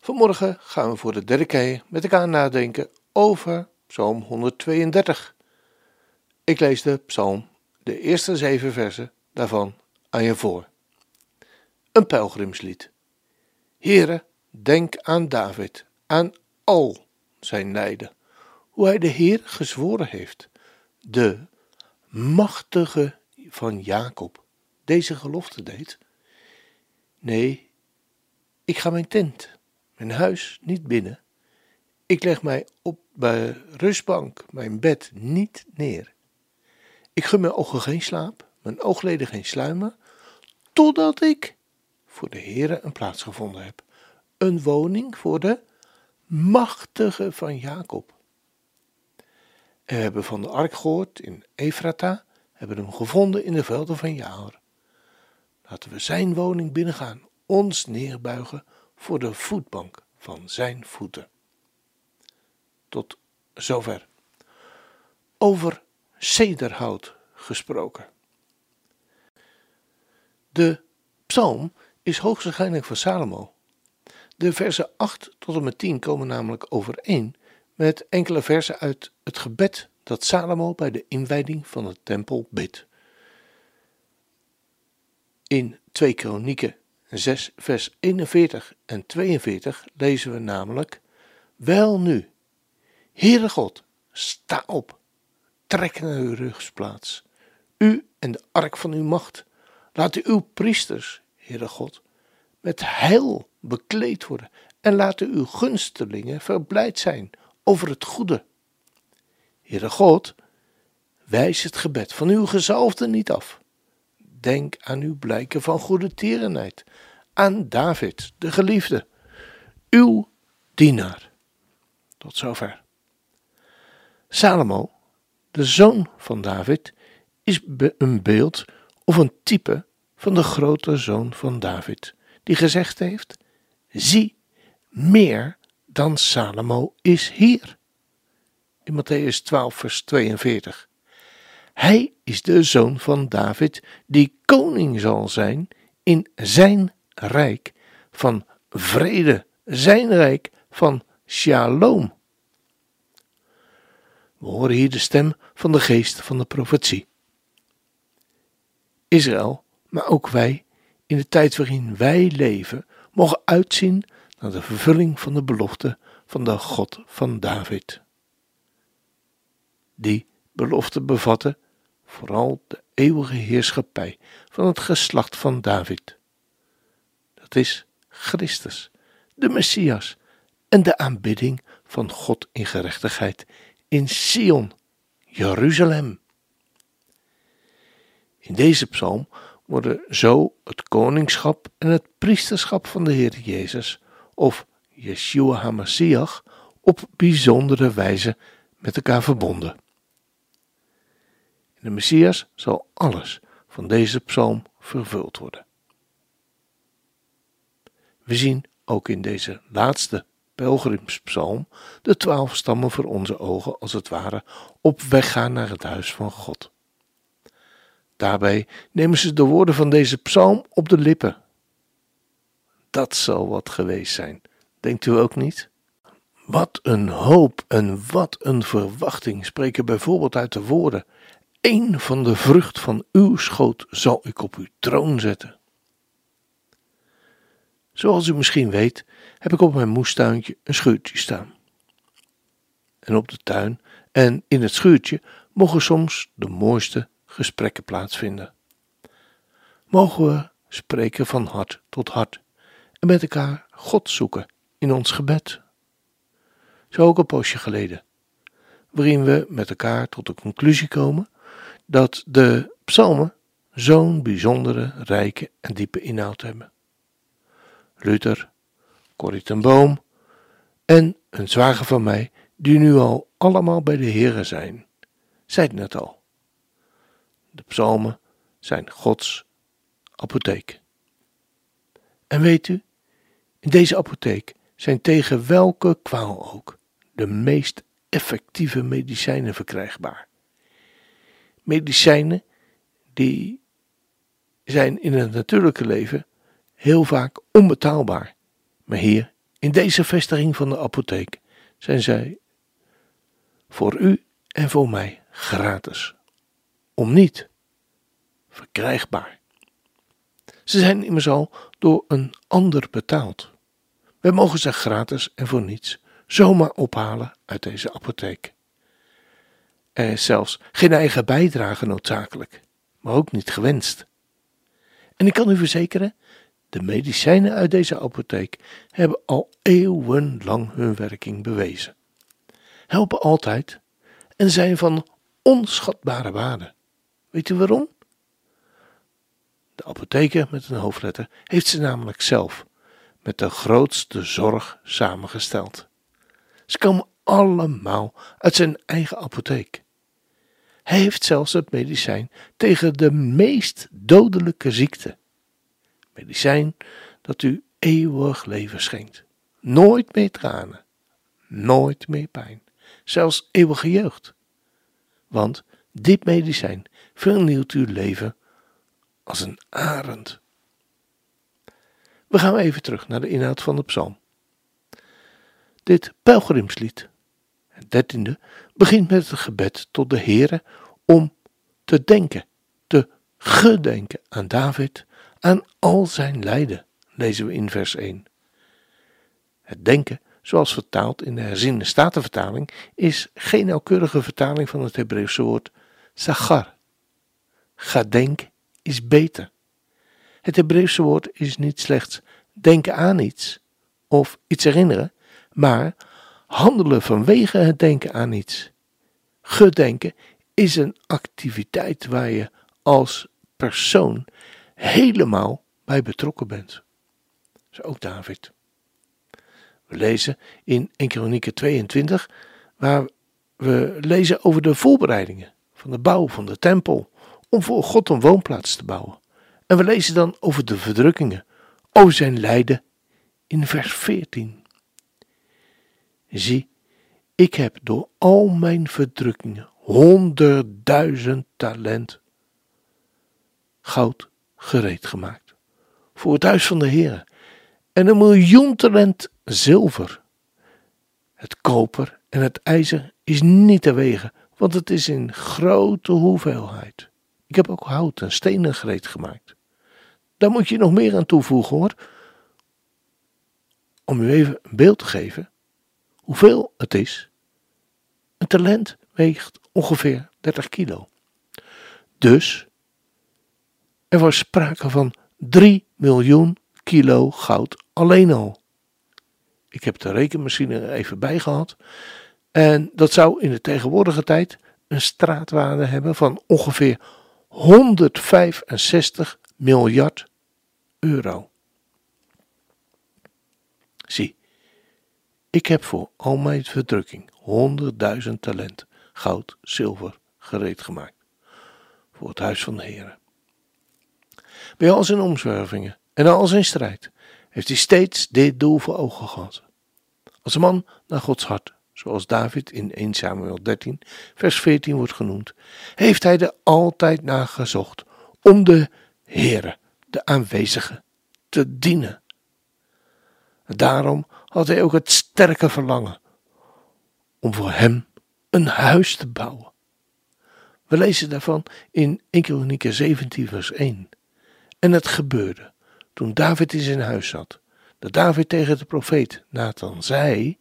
Vanmorgen gaan we voor de derde keer met elkaar nadenken over Psalm 132. Ik lees de psalm, de eerste zeven versen daarvan, aan je voor. Een pelgrimslied. Here, denk aan David, aan al zijn lijden, hoe hij de Heer gezworen heeft, de machtige van Jacob, deze gelofte deed. Nee, ik ga mijn tent mijn huis niet binnen. Ik leg mij op mijn rustbank, mijn bed niet neer. Ik gun mijn ogen geen slaap, mijn oogleden geen sluimer, totdat ik voor de Heere een plaats gevonden heb. Een woning voor de machtige van Jacob. En we hebben van de ark gehoord in Efrata, hebben hem gevonden in de velden van Jaar. Laten we zijn woning binnengaan, ons neerbuigen voor de voetbank van zijn voeten. Tot zover. Over cederhout gesproken. De psalm is hoogstwaarschijnlijk van Salomo. De versen 8 tot en met 10 komen namelijk overeen met enkele versen uit het gebed dat Salomo bij de inwijding van de tempel bidt. In 2 Kronieken 6, vers 41 en 42 lezen we namelijk: Wel nu, Heere God, sta op, trek naar uw rugsplaats, u en de ark van uw macht. Laten uw priesters, Heere God, met heil bekleed worden en laten uw gunstelingen verblijd zijn over het goede. Heere God, wijs het gebed van uw gezalfde niet af Denk aan uw blijken van goede tierenheid, aan David, de geliefde, uw dienaar. Tot zover. Salomo, de zoon van David, is een beeld of een type van de grote zoon van David, die gezegd heeft: Zie, meer dan Salomo is hier. In Matthäus 12, vers 42. Hij is de zoon van David, die koning zal zijn in zijn rijk van vrede, zijn rijk van shalom. We horen hier de stem van de geest van de profetie. Israël, maar ook wij, in de tijd waarin wij leven, mogen uitzien naar de vervulling van de belofte van de God van David. Die belofte bevatte vooral de eeuwige heerschappij van het geslacht van David. Dat is Christus, de Messias en de aanbidding van God in gerechtigheid in Sion, Jeruzalem. In deze psalm worden zo het koningschap en het priesterschap van de Heer Jezus, of Yeshua HaMashiach, op bijzondere wijze met elkaar verbonden. In de Messias zal alles van deze psalm vervuld worden. We zien ook in deze laatste pelgrimspsalm de twaalf stammen voor onze ogen als het ware op weg gaan naar het huis van God. Daarbij nemen ze de woorden van deze psalm op de lippen. Dat zal wat geweest zijn, denkt u ook niet? Wat een hoop en wat een verwachting spreken bijvoorbeeld uit de woorden een van de vrucht van uw schoot zal ik op uw troon zetten. Zoals u misschien weet, heb ik op mijn moestuintje een schuurtje staan. En op de tuin en in het schuurtje mogen soms de mooiste gesprekken plaatsvinden. Mogen we spreken van hart tot hart en met elkaar God zoeken in ons gebed. Zo ook een poosje geleden, waarin we met elkaar tot de conclusie komen dat de psalmen zo'n bijzondere, rijke en diepe inhoud hebben. Luther, Corrie ten Boom en een zwager van mij, die nu al allemaal bij de Heere zijn. Zei het al. De psalmen zijn Gods apotheek. En weet u, in deze apotheek zijn tegen welke kwaal ook de meest effectieve medicijnen verkrijgbaar. Medicijnen die zijn in het natuurlijke leven heel vaak onbetaalbaar. Maar hier, in deze vestiging van de apotheek, zijn zij voor u en voor mij gratis. Om niet verkrijgbaar. Ze zijn immers al door een ander betaald. Wij mogen ze gratis en voor niets zomaar ophalen uit deze apotheek. Er is zelfs geen eigen bijdrage noodzakelijk, maar ook niet gewenst. En ik kan u verzekeren, de medicijnen uit deze apotheek hebben al eeuwenlang hun werking bewezen. Helpen altijd en zijn van onschatbare waarde. Weet u waarom? De apotheker met een hoofdletter heeft ze namelijk zelf met de grootste zorg samengesteld. Ze komen allemaal uit zijn eigen apotheek. Hij heeft zelfs het medicijn tegen de meest dodelijke ziekte. Medicijn dat u eeuwig leven schenkt. Nooit meer tranen, nooit meer pijn, zelfs eeuwige jeugd. Want dit medicijn vernieuwt uw leven als een arend. We gaan even terug naar de inhoud van de psalm. Dit pelgrimslied, het dertiende, begint met het gebed tot de Heere om te denken, te gedenken aan David, aan al zijn lijden, lezen we in vers 1. Het denken, zoals vertaald in de herziende statenvertaling, is geen nauwkeurige vertaling van het Hebreeuwse woord sagar. Gedenk is beter. Het Hebreeuwse woord is niet slechts denken aan iets of iets herinneren, maar handelen vanwege het denken aan iets. Gedenken is een activiteit waar je als persoon helemaal bij betrokken bent. Zo ook David. We lezen in 1 Kronieken 22, waar we lezen over de voorbereidingen van de bouw van de tempel, om voor God een woonplaats te bouwen. En we lezen dan over de verdrukkingen, over zijn lijden in vers 14. Zie, ik heb door al mijn verdrukkingen honderdduizend talent goud gereed gemaakt voor het huis van de Heer en een miljoen talent zilver. Het koper en het ijzer is niet te wegen, want het is in grote hoeveelheid. Ik heb ook hout en stenen gereed gemaakt. Daar moet je nog meer aan toevoegen hoor. Om u even een beeld te geven hoeveel het is. Een talent weegt ongeveer 30 kilo. Dus er was sprake van 3 miljoen kilo goud alleen al. Ik heb de rekenmachine even bij gehad. En dat zou in de tegenwoordige tijd een straatwaarde hebben van ongeveer 165 miljard euro. Zie, ik heb voor al mijn verdrukking 100.000 talent goud, zilver gereed gemaakt voor het huis van de Heer. Bij al zijn omzwervingen en al zijn strijd heeft hij steeds dit doel voor ogen gehad. Als een man naar Gods hart zoals David in 1 Samuel 13, vers 14 wordt genoemd, heeft hij er altijd naar gezocht om de Heere, de aanwezige, te dienen. Daarom had hij ook het sterke verlangen om voor hem een huis te bouwen. We lezen daarvan in 1 Kronieken 17 vers 1. En het gebeurde, toen David in zijn huis zat, dat David tegen de profeet Nathan zei,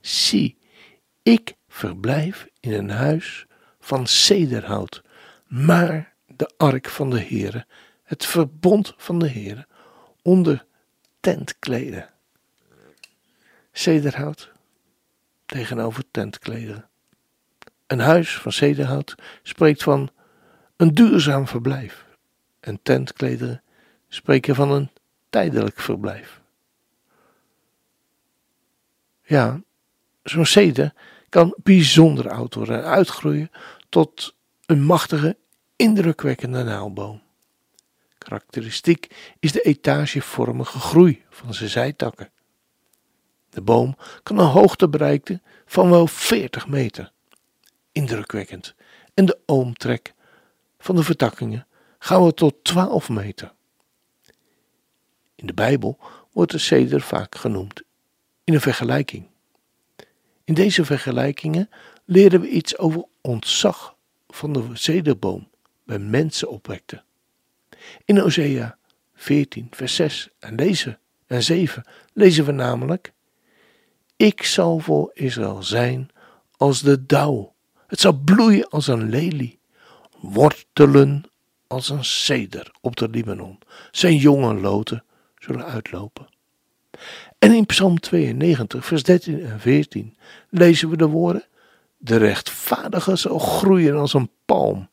Zie, ik verblijf in een huis van cederhout, maar de ark van de Heere, het verbond van de Heere, onder tentkleden. Cederhout tegenover tentkleden. Een huis van cederhout spreekt van een duurzaam verblijf. En tentklederen spreken van een tijdelijk verblijf. Ja, zo'n ceder kan bijzonder oud worden en uitgroeien tot een machtige, indrukwekkende naaldboom. Karakteristiek is de etagevormige groei van zijn zijtakken. De boom kan een hoogte bereiken van wel 40 meter. Indrukwekkend. En de oomtrek van de vertakkingen gaan we tot 12 meter. In de Bijbel wordt de ceder vaak genoemd in een vergelijking. In deze vergelijkingen leren we iets over ontzag van de cederboom bij mensen opwekte. In Osea 14, vers 6 en, en 7 lezen we namelijk: Ik zal voor Israël zijn als de dauw. Het zal bloeien als een lelie, wortelen als een ceder op de Libanon. Zijn jonge loten zullen uitlopen. En in Psalm 92, vers 13 en 14 lezen we de woorden: De rechtvaardige zal groeien als een palm.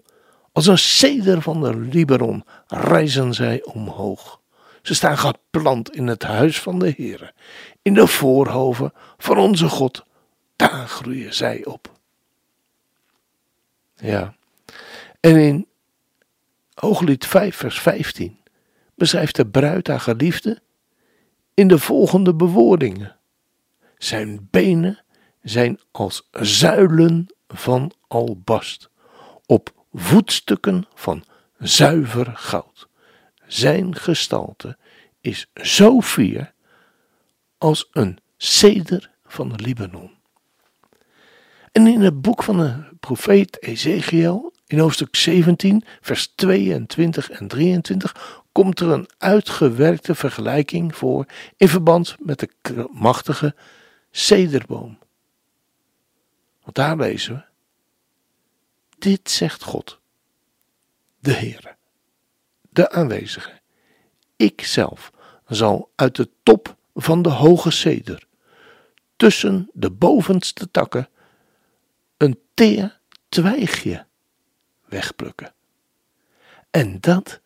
Als een ceder van de Libanon rijzen zij omhoog. Ze staan geplant in het huis van de Heere, in de voorhoven van onze God. Daar groeien zij op. Ja, en in Hooglied 5, vers 15 beschrijft de bruid haar geliefde in de volgende bewoordingen. Zijn benen zijn als zuilen van albast, op voetstukken van zuiver goud. Zijn gestalte is zo fier als een ceder van Libanon. En in het boek van de profeet Ezekiel, in hoofdstuk 17, vers 22 en 23, komt er een uitgewerkte vergelijking voor in verband met de machtige cederboom. Want daar lezen we: Dit zegt God, de Heere, de aanwezige. Ikzelf zal uit de top van de hoge ceder, tussen de bovenste takken, een teer twijgje wegplukken. En dat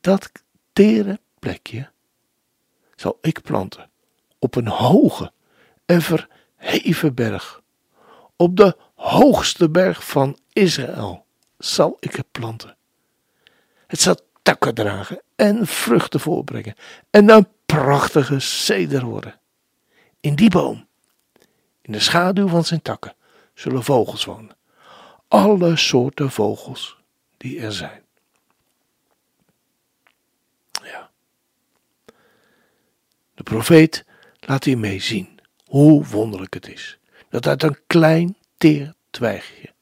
dat tere plekje zal ik planten op een hoge en verheven berg. Op de hoogste berg van Israël zal ik het planten. Het zal takken dragen en vruchten voorbrengen en een prachtige ceder worden. In die boom, in de schaduw van zijn takken, zullen vogels wonen. Alle soorten vogels die er zijn. De profeet laat hiermee zien hoe wonderlijk het is dat uit een klein teer twijgje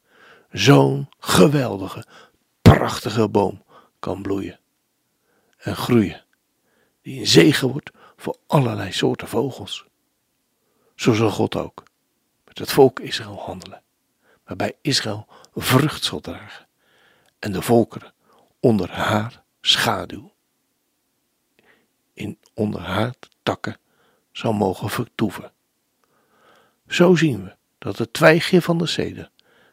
zo'n geweldige, prachtige boom kan bloeien en groeien, die een zegen wordt voor allerlei soorten vogels. Zo zal God ook met het volk Israël handelen, waarbij Israël vrucht zal dragen en de volkeren onder haar schaduw, in onder haar takken zou mogen vertoeven. Zo zien we dat het twijgje van de ceder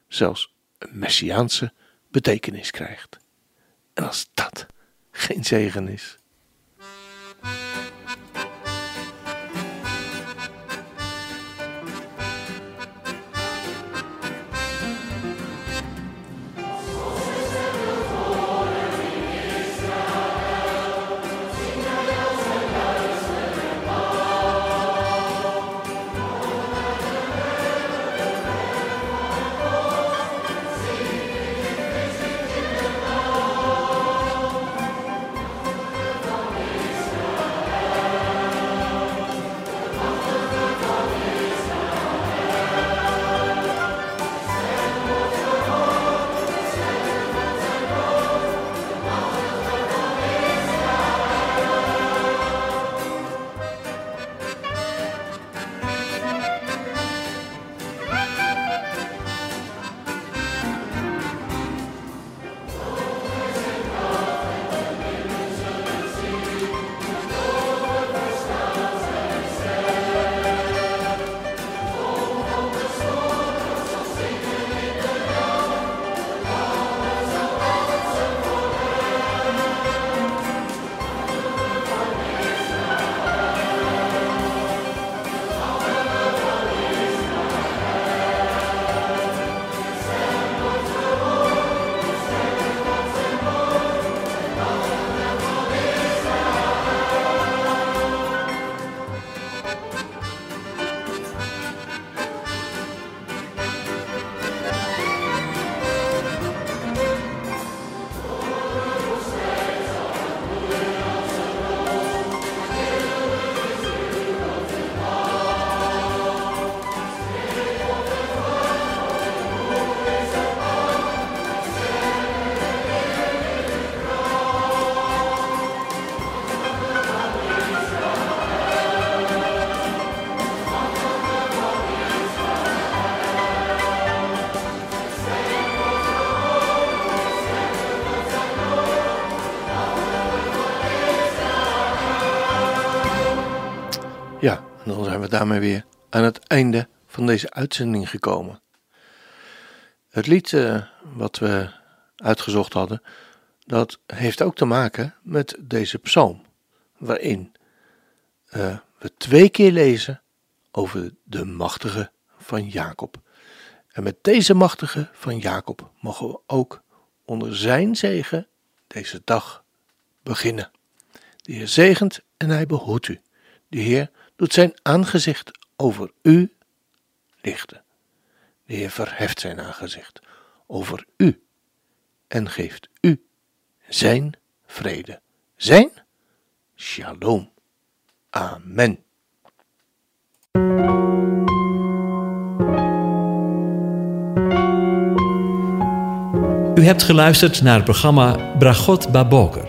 zelfs een messiaanse betekenis krijgt. En als dat geen zegen is, daarmee weer aan het einde van deze uitzending gekomen. Het lied uh, wat we uitgezocht hadden, dat heeft ook te maken met deze psalm, waarin uh, we twee keer lezen over de machtige van Jacob. En met deze machtige van Jacob mogen we ook onder zijn zegen deze dag beginnen. De Heer zegent en hij behoedt u. De Heer doet zijn aangezicht over u lichten. De Heer verheft zijn aangezicht over u en geeft u zijn vrede, zijn shalom. Amen. U hebt geluisterd naar het programma Bragot Baboker.